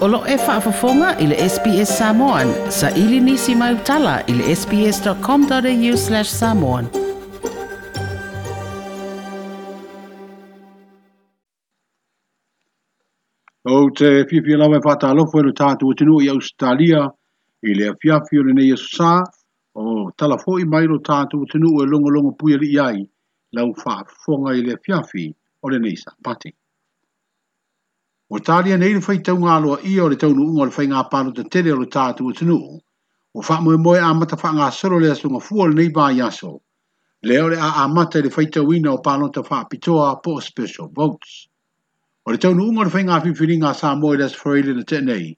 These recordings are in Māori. Olo e whaafafonga i ile SBS Samoan. Sa ili nisi mai utala ile le sbs.com.au slash samoan. O te whiwhia lawa e whātālofo e le tātou tinu i Australia i le fiafio le nei sa o talafo i mai lo tātou tinu e longolongo puia li ai lau whaafonga i le fiafi o le nei sa pati. o talia nei le faitau ngā loa i o le taunu unga le whainga pāno te tere o le tātu o tunu. O wha moe moe amata wha ngā soro le asunga fua le nei bāi aso. Leo le a amata le faitau ina o pāno te wha pitoa po special votes. O le taunu unga le whainga whiwhiri ngā sā moe le asfereile na tenei.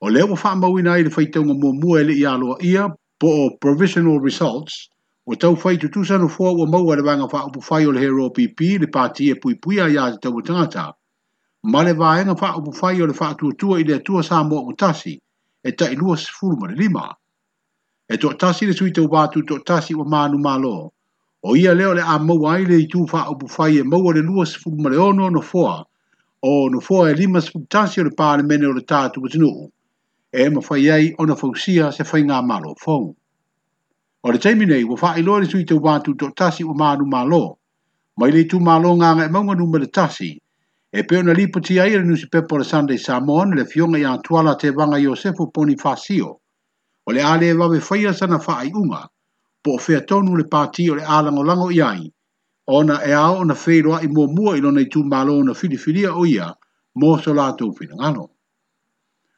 O leo wha mawina i le faitau ngā mua mua le i a loa ia po o provisional results o tau whai tu tūsano fua ua maua le wanga wha upu whai o le hero PP le pāti e pui pui a ia te tau tangatāk ma le vaega faaupufai o le faatuatua i le atua sa moa utasi e taʻilua sefulu ma le lima e tasi le suitauvatu toʻatasi ua manumālo o ia lea o le a maua ai le itu faaupufai e maua le lua fulu ma le ono no nofoa o no nofoa e lima sefulu tasi o le mene o le tatu no e mafai ai ona fausia se faigā malo fou o le taimi nei ua faailoa i le suitauvatu toʻatasi ua manumālo mai le itu malo gaga e maugaluma le tasi e pe ona lipu ti ai le nusi pepo le Sunday Samoan le fionga i antuala te vanga Iosefu Bonifacio. O le ale e wawe whaia sana wha unga, po fea tonu le pati o le alango lango iai. ai. Ona e ao na feiroa i mua mua i lona i tū malo na filifilia o ia, Mo so lātou pina ngano.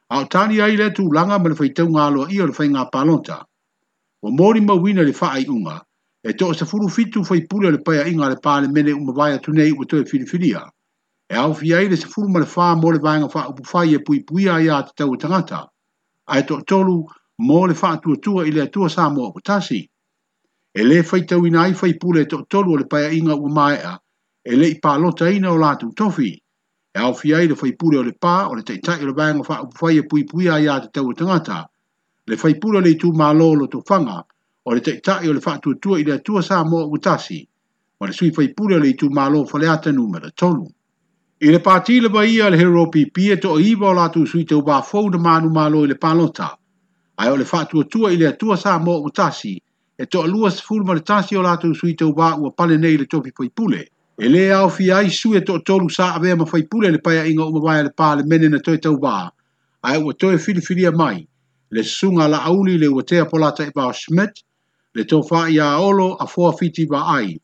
Ao tāni ai le tū langa ma le whaitau ngā loa i o le whaingā pālonta. O mōri ma wina le wha unga, e tō sa furu fitu whaipule le paya inga le pāle mene umabaya tunei u tō e filifilia. Filia e au fi aile se furu male wha mo le vanga wha upu whai e pui pui a ia te tau tangata, a e to tolu mo le wha atua tua i le atua sa mo apu tasi. E le whai tau ina ai whai pule e to tolu le paya inga u mai a, e le i pā lota ina o lātu tofi, e au fi aile whai pule o le pā o le teitai le vanga wha upu whai e pui pui a ia te tau tangata, le whai pule le tu mā lo lo to whanga, o le teitai o le wha atua tua i le atua sa mo apu tasi, o le sui whai pule le tu mā lo whale ata numera tolu. I le pāti le baia le hero PP e to iwa o latu sui te uba fau na manu malo i le palota. Ai o le fātua tua i le atua sa mō o tasi, e to alua se fulu le tasi o latu sui te uba ua pale nei le topi pui E le au fi ai sui e to tolu sā avea ma fai pule le paia inga uma vai le pā le mene na toi te uba. Ai ua toi filifilia mai, le sunga la auli le ua tea polata i ba o Schmidt, le to fā i a olo a fua fiti ba ai,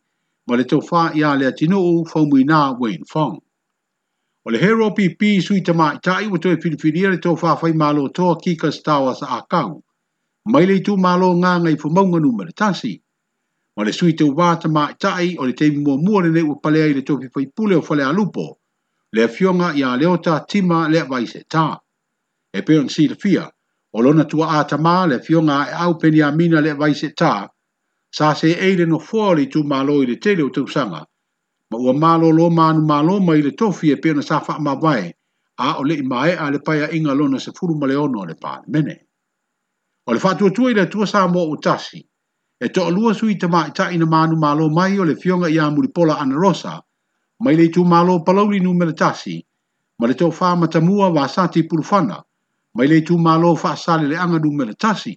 ma le to fā i a le atinu u fomuina Wayne Fong. O le hero pipi sui tama i tai wa toi filifiria le tō whawhai mālo toa ki ka stawa sa akau. Mai le tū mālo ngā ngai fu maunga numa le tasi. O le sui tū wāta mā i tai o le teimu mua mua le neu palea i le tō pipi pule o whalea lupo. Le fionga i a leota tima le vai se tā. E peon si le fia. O lona tua āta mā le fionga e au peni mina le vai se tā. Sa se eile no fuori tū mālo i le tele o tūsanga ma ua malolo manu malo mai le tofi e pena sa fa ma vai a o le mai a le paia inga lona se furu ma le ono le pa mene o le fatu tu ile tu sa mo utasi e to lua sui te mai ta ina manu malo mai o le fionga ia muri pola ana rosa mai le tu malo palauli nu me le tasi ma le tofa matamua wa sati pulfana mai le tu malo fa sale le anga du me le tasi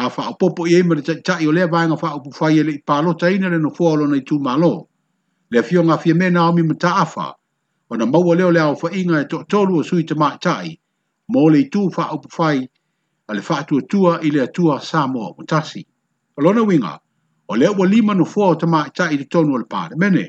a fa popo ye me le tai o le vanga fa upu fa le palo taina ina le no fuolo nei tu malo le fio nga fie mena o mi mta afa, o na maua leo le au fa inga e tolu o sui te maatai, mo le i tū fa upu fai, a le fatu tua i le atua sa mo o mtasi. O lona winga, o le ua lima no fua o te maatai i tonu o le pāre mene,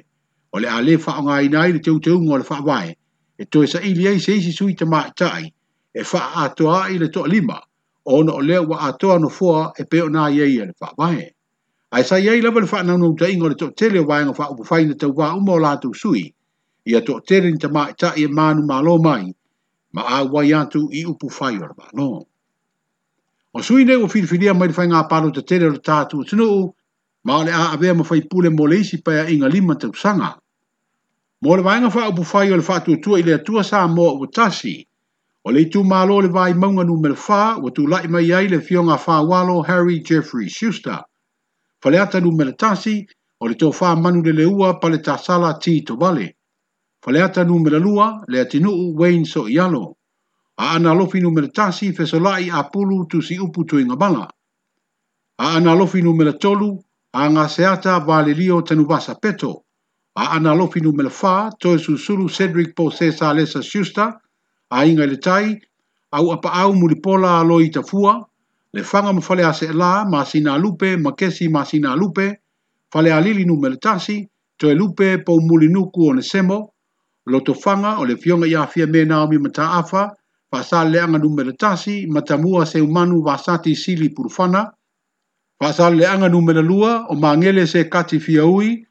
o le a le fa o ngai nai le te ute ungo le fa wae, e toe sa ili ei se isi sui te maatai, e fa atoa i le to lima, o na o le ua atoa no fua e peo na iei e le fa wae ai sa yai la fa na nu tai ngol to tele wa ngo fa u fine to wa u mo la tu sui ia to tele ni tama ta e manu ma lo mai ma a wa ya tu i u pu fire ba no o sui ne o fil filia mai fa nga pa lo to tele ta tu tsu ma le a ave mo fai pule mo le si pa ya inga lima te sanga mo le vainga fa u pu fire fa tu tu i le tu sa mo u tasi o le tu ma lo le vai maunga nu mel fa o tu lai mai ai le fionga fa walo harry jeffrey schuster fale nu me le tasi o le tofā manu le leua pa le tasala ti to vale. Fale nu me le lua le atinuu Wayne so ialo. A ana lofi nu me le a pulu tu si upu tu inga bala. A ana lofi nu me a ngā seata vale lio tenu basa peto. A ana lofi nu me le fā toi susuru Cedric po se sa lesa siusta a inga le tai au apa au mulipola aloi tafua le fanga ma fale ase la ma sina lupe ma kesi ma sina lupe fale alili nu meletasi to e lupe po muli nuku o ne semo lo to fanga o le fionga ya fie me na mi mata afa fa sa le anga nu meletasi ma tamua se umanu va sati sili purfana fa sa le anga nu melua o ma ngele se kati fia ui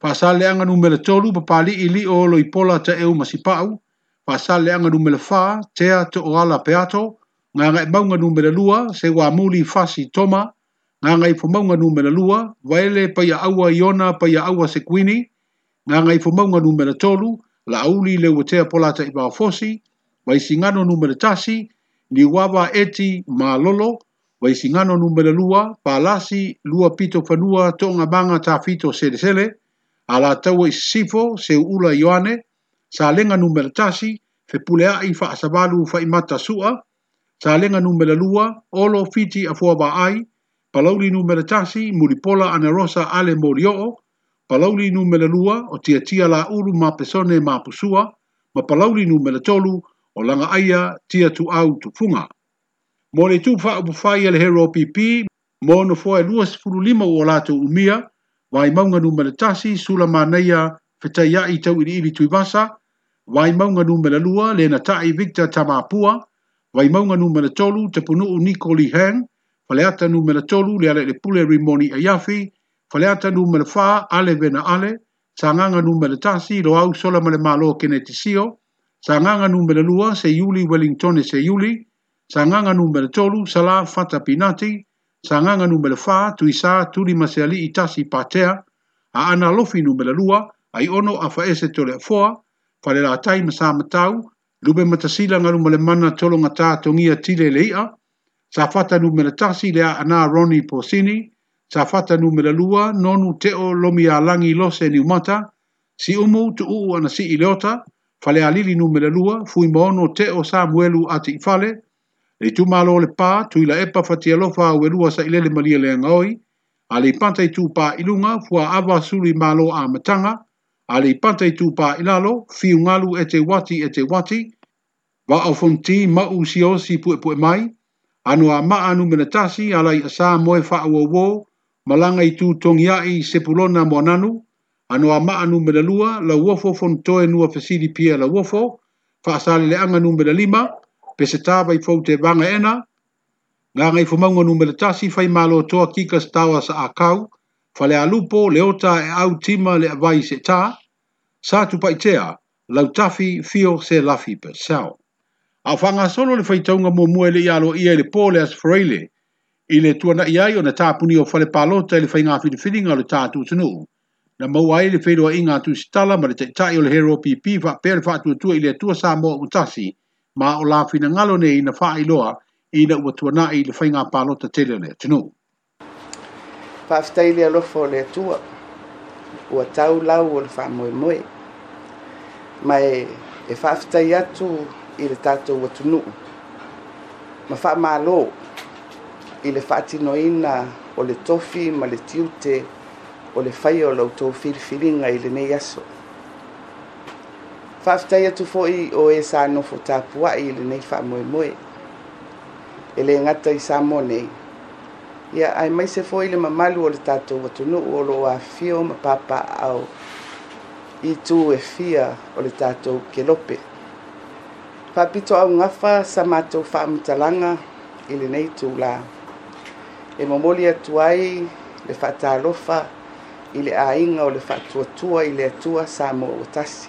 fa sa le anga nu meletolu pa pali ili o lo ipola ta e u masipau fa sa le anga nu melefa tea to ala peato peato nga ngai maunga numera lua, se wā muli fasi toma, nga ngai whamaunga numera lua, waele pa ia aua iona pa ia aua se kuini, ngā ngai whamaunga numera tolu, la auli le wotea polata i fosi, wai singano numera tasi, ni wawa eti malolo, wai singano numera lua, palasi lua pito whanua toonga manga tawhito sele sele, ala taua i sifo se ula yoane, sa lenga numera tasi, fepulea i fa imata sua, sa lenga numera lua, olo fiti a fua ba ai, palauli numera tasi, muripola ana rosa ale morioo, palauli numera lua, o tia tia la uru ma pesone ma pusua, ma palauli numera tolu, o langa aia tia tu au tu funga. Mo le tupa upufai ele hero pipi, mo no fua e lua sifuru lima ua lato umia, wai maunga numera tasi, sula ma neia, fetai ya i tau ili ili tuivasa, wai maunga numera lua, lena tai Victor Tamapua, Vai maunga nu mena tolu, te punuu Nicoli Hang, faleata nu mena tolu, le ale le pule rimoni e yafi, faleata nu mena ale vena ale, sanganga nu mena tasi, lo au sola mele malo kene tisio, sanganga nu mena lua, se Yuli Wellington se Yuli, sanganga nu mena tolu, sala fata pinati, sanganga nu mena tuisa, tuli maseali itasi patea, a ana lofi nu mena lua, ai ono a faese tole foa, fale la tai sa matau, lube matasila ngalu male mana tolo nga taa tongia tile leia, sa fata nu mele tasi lea ana roni po sini, sa fata nu mele lua nonu teo lomi a langi lose ni umata, si umu tu uu ana si ileota, fale alili nu mele lua, fui moono teo sa muelu ati ifale, le tu malo le pa, tui la epa fatia lofa ue lua sa ilele malie lea ngoi, ale ipanta i tu pa ilunga, fua ava suri malo a matanga, ali pate tu pa ilalo, fi ngalu e te wati e te wati, wa au fonti ma u si osi pu pu mai, anu a anu menetasi alai asa moe fa au au malanga i tu tongi sepulona mo nanu, anu a ma anu menelua, la wofo fonto e nua fesili pia la wofo, fa asale le anga numera lima, pe se tawa i fau te vanga ena, nga ngai fumaunga numera tasi fai malo toa kika stawa sa akau Fale alupo, leota e au tima le avai se taa, sa tu pai tea lau tafi fio se lafi pe sao. A whanga solo le whaitaunga mō muele ia alo ia le pōle as freile i le tuana i ai o na tāpuni o whale pālota le whainga fi fitinga le tātu tunu. Na mau ai le whedua inga tu stala ma le te tai o le hero pipi wha pere wha tu tua i le tua sā mō utasi ma o la fina ngalo nei na wha i loa i na ua tuana i le whainga pālota tele le tunu. Pāwhitai le alofo le tua ua tau lau o le wha moe moe mai e fa'afetai atu i le tatou atunuu. Ma fa'amālō i le faatinoina o le tofi ma le tiute o le faia o loutou filifiliga i lenei aso. fa'afetai atu fo'i o ē e sa nofo tapuaʻi i lenei fa'amoemoe E lē ngata i mo nei Ia ai fo'i le mamalu o le tatou atunuu o loo afio ma papaao au itu e fia o le tatou kelope. Whapito au ngafa sa matou fa'amatalaga i lenei nei la. E momoli atu ai le whatalofa i le aiga o le faatuatua i le atua sa mo ua tasi.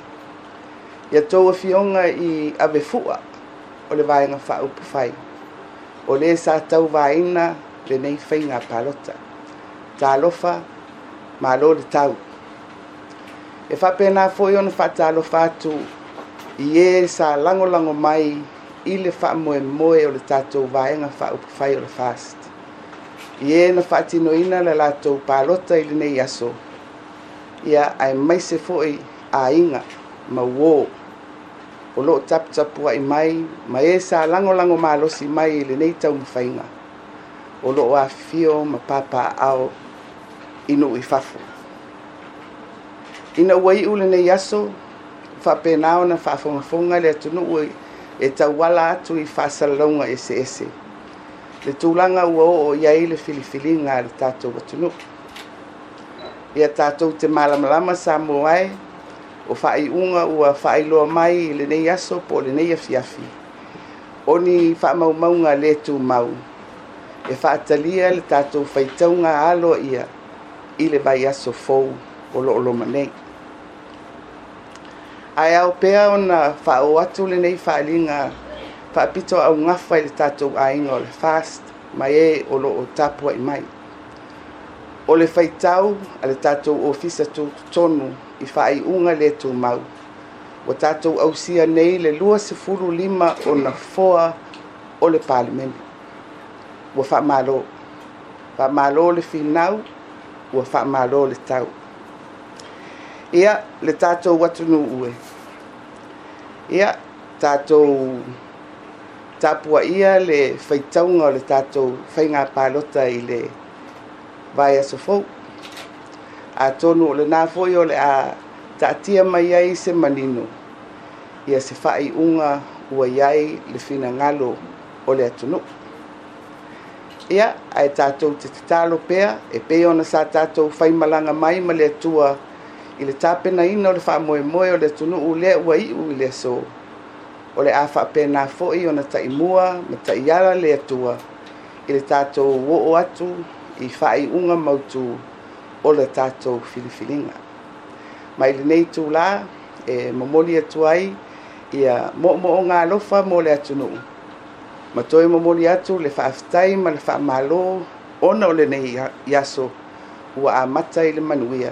Ia tau fionga e i ave fua o le vaenga whaupufai. O le sa tau vaina le nei palota. talofa malo le tau e faapena foʻi ona faatalofa atu i ē sa lagolago mai i le faamoemoe o le tatou vaega faaupufai o le fast i ē na faatinoina le latou palota i lenei aso ia ae maise foʻi aiga ma uō o loo taputapu mai ma ē e sa lagolago malosi mai i lenei taumafaiga o loo afio ma papaao i nuu i fafo ina ua iʻu lenei aso faapena ona faafogafoga le atunuu e tauala atu i faasalalauga eseese le tulaga ua oo iai le filifiliga a le tatou atunuu ia tatou te malamalama sa mo ae o faaiʻuga ua faailoa mai i lenei aso po o lenei afiafi oni faamaumauga lē tumau e faatalia le tatou faitauga aloa ia i le vai aso fou o loʻoloma nei ae au pea ona faao atu lenei faaaliga faapito augafa i le tatou aiga o le fast mai e o loo tapu ai mai o le faitau a le tatou ofisa tonu i faaiʻuga le tumau ua tatou ausia nei le lua sefulu lima ona foa o le palemene ua faamālō faamālō le finau ua faamālō le tau ia le tātou watu nu ue. Ia tātou tāpua ia le whaitaunga o le tātou whainga pālota i le vai aso fau. A tonu o le nāfoi o le a tātia mai ai se manino. Ia se whai unga ua iai le whina ngalo o le atunu. Ia ai tātou te tatalo pea e peona sa tātou whaimalanga mai ma le atua tātou i le tapenaina o le faamoemoe o le tunuu lea ua i'u i le aso o le a faapena fo'i ona ta'imua ma ta'iala le atua i le tatou o'o atu i fa'ai'uga mautū o le tatou filifiliga ma i lenei tulā e momoli atua ai ia mo'omo'oga alofa mo le atunuu ma toe momoli atu le fa'afetai ma le fa'amālō ona o lenei iaso ua amata i le manuia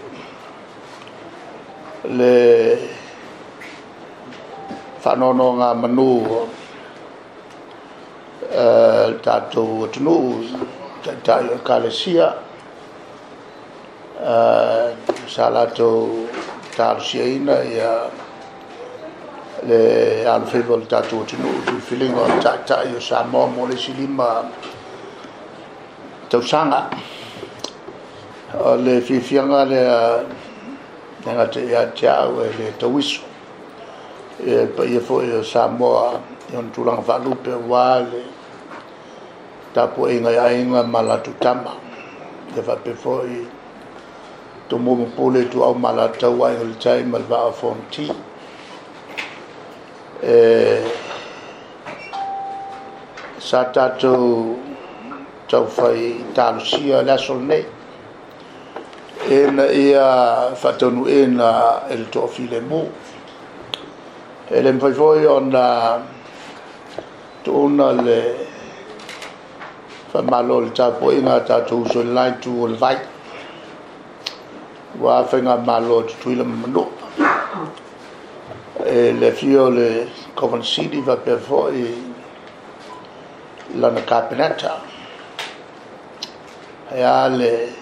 le fanono nga manu eh uh, tato tnu ta, ta kalesia eh uh, salato tarsia ina ya le al fevol tato tnu tu feeling on ta ta yo sa mo mo le silima to sanga uh, le fifianga le uh, nga te ia te au e le tawiso. E pa ia fo e sa moa e on tulang whanupe wale tapo e ngai ainga malatu tama. E fa pe fo i to mo mo tu au malata wa e le tai malwa a fonti. E sa tatou tau fai talusia la solnei ena ia fatonu ena ele to file mo ele mpoi foi ona to ona le famalo le tapo ena ta to so line to ol vai wa fenga malo to tuile mo le fio le common city va per foi la na capenata ya le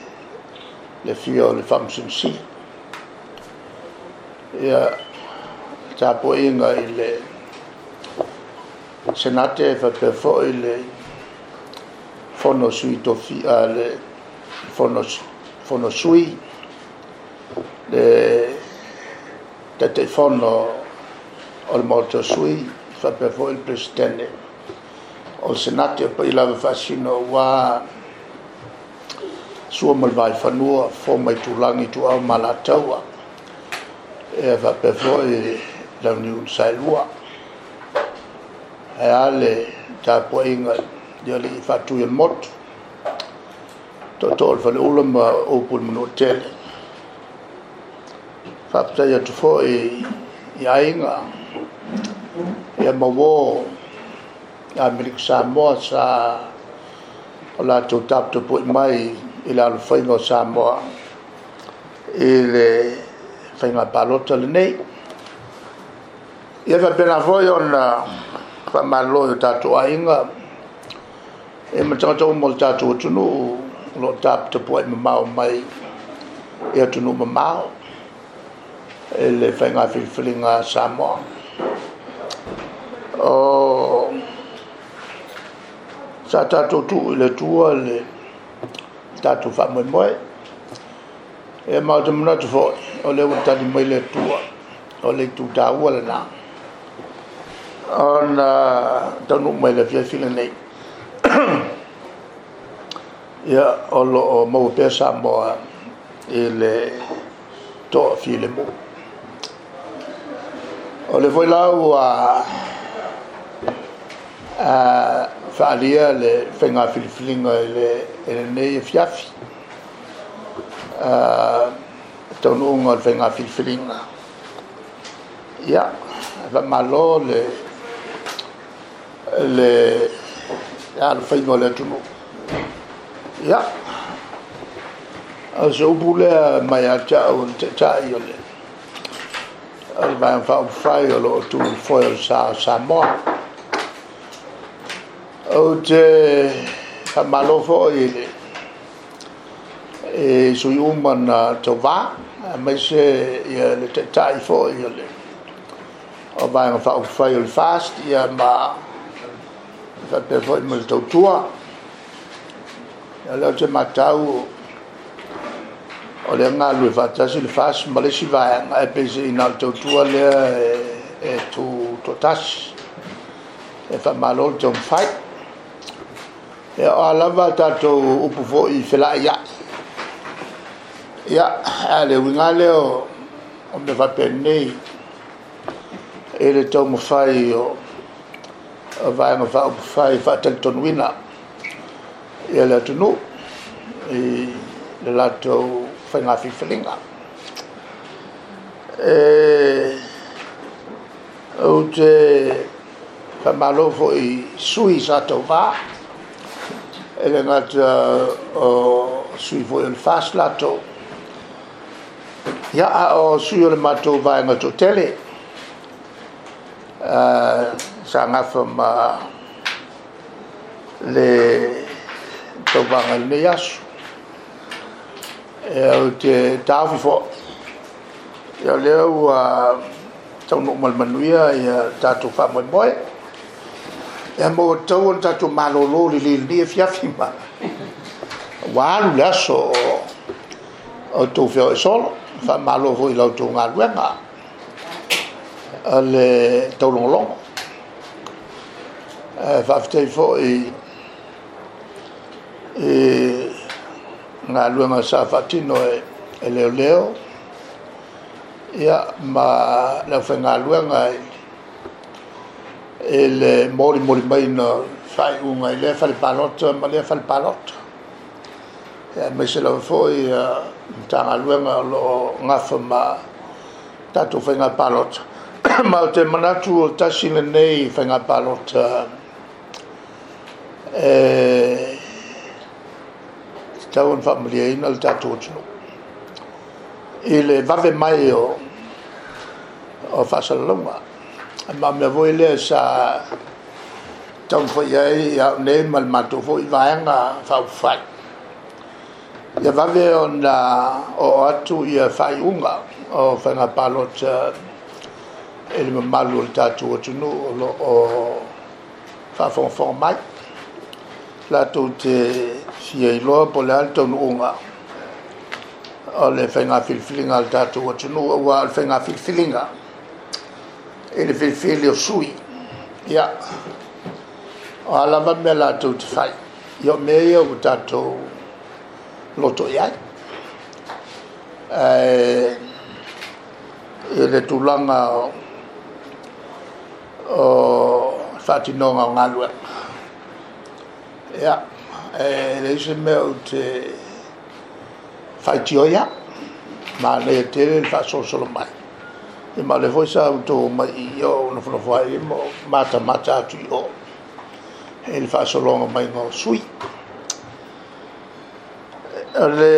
the fio function C ia tapoiga i le senate faapea foʻi ah, le fono sui tofia le fono, fono sui le teteifono o le maotosui faapea foʻi le presidene o le senate o paʻi lava faasino uā sua mal vai fanua fo mai tu langi tu a mala taua e va pe fo e la ni un sai lua e ale ta po inga dia li fa tu e mot to to fa le ulum o pul mo hotel fa pe ya tu fo e ya inga e mo vo a mi sa mo sa ola tu tap tu po mai i le alofaiga o samoa i le faiga palota lenei ia faapena foi ona faamalo i e o tatou aiga e matagata uma o le tatou atunuu loo tapotapuai mamao mai i e atunuu mamao i le faiga filifiliga samoa o sa tatou tuu i le tua le tatou faamoemoe e maotamanatu foʻi o le ua tali mai le atua o le itutāua lanā ona taunuu mai le afiafila nei ia o loo maua pea sa moa i e le toʻafilemu o le foi lau a faalia le faigā filifiliga i lenei e fiafi ah, taunuuga o le faigā filifiliga ia faamālō le le alofaiga o le atunuu ia se upu lea mai ataʻu taʻitaʻi o le o le faeofaʻaupufai o loo tulufoi o le sa samoa au te ka malofo i le e sui uma na se le taʻitaʻi foʻi le o vaega faaufai o le fast ia ma faapea foʻi ma le tautua ia le au o le agalu e faatasi le fast ma lesi vaega e peiseʻina o le tautua lea e tu toatasi e faamālo e o alava tato upu fo i fela ya ya ale wingale o o me vape nei ele tau mafai o o vai no vai o vai vai tal ton wina e le tunu e le lato fai na fi felinga e o te fa malo fo i sui sa tau vaa e le ngata o sui fwoi un fast lato. Ia a o sui o le mato vai ngato tele. Sa ngafa ma le tau vanga le neyasu. E au te tawhi fo. Ia leo a tau nuk malmanuia ia tatu fa moe moe. Ia e mo tau on tatu malolo li li li e fiafi ma walu la so o tu fio e solo fa malo fo ilau tu ngā luenga ale tau longo longo e fa fitei fo i i ngā luenga sa fatino e e leo leo ia ma la fe ngā luenga e ele mori mori mai na fai unha ele fai palota ma le fai palota e me se la foi ta nga luenga lo nga fama tatu fai nga palota ma o te manatu o tasine nei fai nga palota e tau un familia ina le tatu o tino ele vave mai o o fasa lunga e ma me voile sa tom fo ye ya ne mal ma to fo va nga fa fa ya va ve on la o atu ye fa unga o fa na palot el me mal ul ta tu tu no o fa fo fo mai la tu te si ye lo po la to unga o le fenga fil filinga al tatu o tunu o al fenga fil filinga ele fe fe le sui ya ala va me la tu te fai io me io butato lo to ya eh ele tu langa o fatti non a ya e le se me te fai ti o ya ma le te fa so solo mai e ma le foisa to ma i o no fo fo ai mo mata mata tu o el fa so longa mai no sui e, le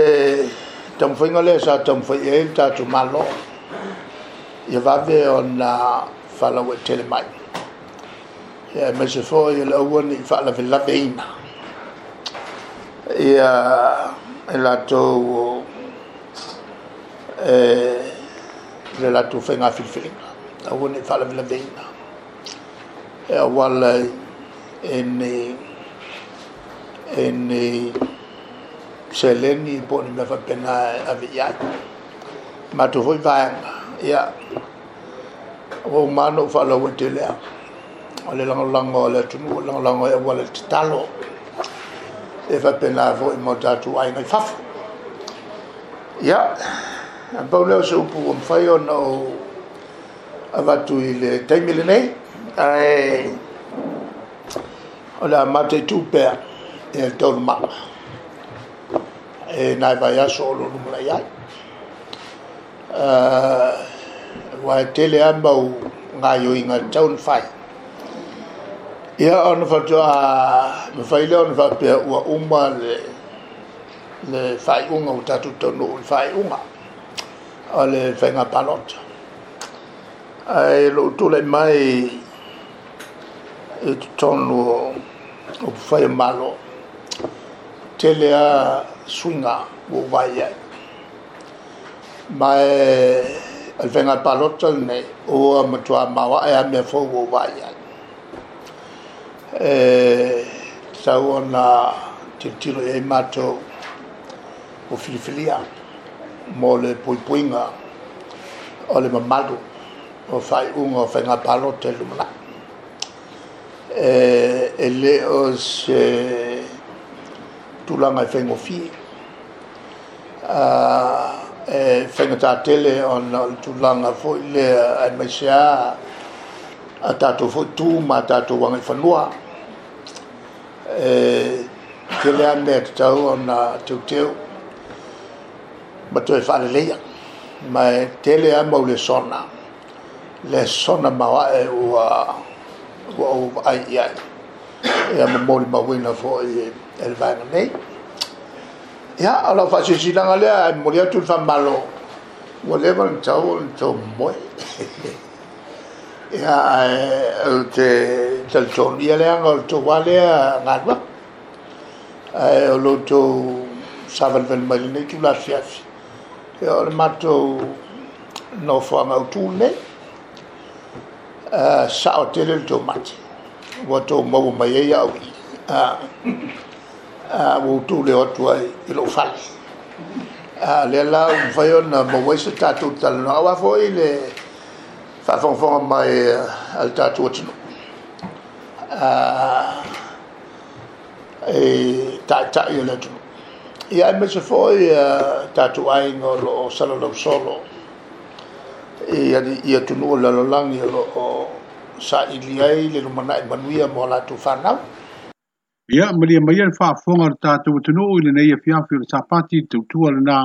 tam foi ngale sa tam foi el ta tu malo e va ve on a fa la we tele mai e me se fo i le o ni fa la ve la ve ina e la to e le latu fai ngā whiwhiringa. Tau hone whala mila veina. E a wala e ne e ne se leni i pōni mea whapena a vi iai. Mā tu hoi vāenga. Ia. O mānau whala ue te lea. O le lango lango o le tunu o lango lango e wala te talo. E whapena a vo i mō tātu ainga i fafu. Ia. Ia. na pau leo se upu o mwhai o no avatu i le taimile nei ai o la mate tūpea e tau mala e nai vai aso o lonu mala iai wa tele a mau ngā yo i ngā taun whai ia ona fatua mawhai leo ona whapea ua uma le le whai unga o tatu tonu o le whai unga à. ale fenga palot ai lo tole mai et tonu o fai malo tele a swinga o vai mai al fenga palot ne o matua mawa e me fo o vai e sa ona tiro e mato o filifilia mo le puipuiga o le mamalu o faiʻuga o faiga palo telu manaʻi e, e lē o se tulaga e faigofie e faigatā tele ona o le tulaga foʻi e, lea ae maiseā a tatou foʻi tu ma tatou agai fanua e kele a mea tatau ona teuteu teu ma tu e fare leia ma e tele a mau le sona le sona ma wa e ua ua u ai i ai e a mamori ma wina fo i e le vaina nei ia a la fasi silanga lea e mori atu fa malo ua le vana tau ua le tau moe ia a e te talitoni a lea ngau tau wa lea ngadwa e o lo tau savan vana mali nei tu la fiafi e o le matou no fuanga o tūne, uh, eh, sa o tele le tau mate, wa tau mau mai ei au i, eh, eh, wa tūne o tua i lo fali. Uh, le la un fayo na mau eise tatu tala no awa fo i le fafongfonga mai uh, al tatu atinu. Uh, e tai tai le tunu ia me mese foi tatu ai no lo sala lo solo e ali ia tu no la la lang ia lo sa ili ai le lo mana ban wi mo la tu fa na ia mali mai e fa fonga ngar tatu tu no ile nei fi afi sa pati tu tu ala na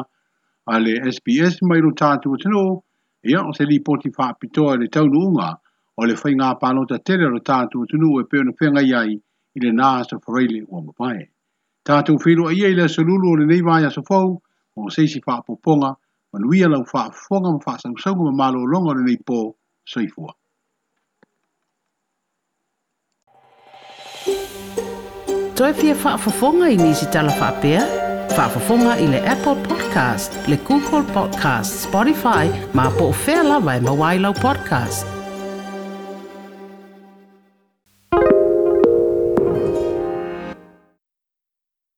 ale sps mai lo tatu tu no ia o se li poti fa pito ale tau no nga o le fainga palo ta tele lo tatu tu e no e pe no fenga i le na sa foreli o mo pai Tātou whiro a ia i le salulu o le nei vāia sa fau, o seisi wha poponga, ma nui alau wha fonga ma wha sangusaunga ma malo longa le nei pō, saifua. Toi fia wha fonga i nisi tala wha pia, wha fonga i le Apple Podcast, le Google Podcast, Spotify, ma po fela vai ma wailau podcast.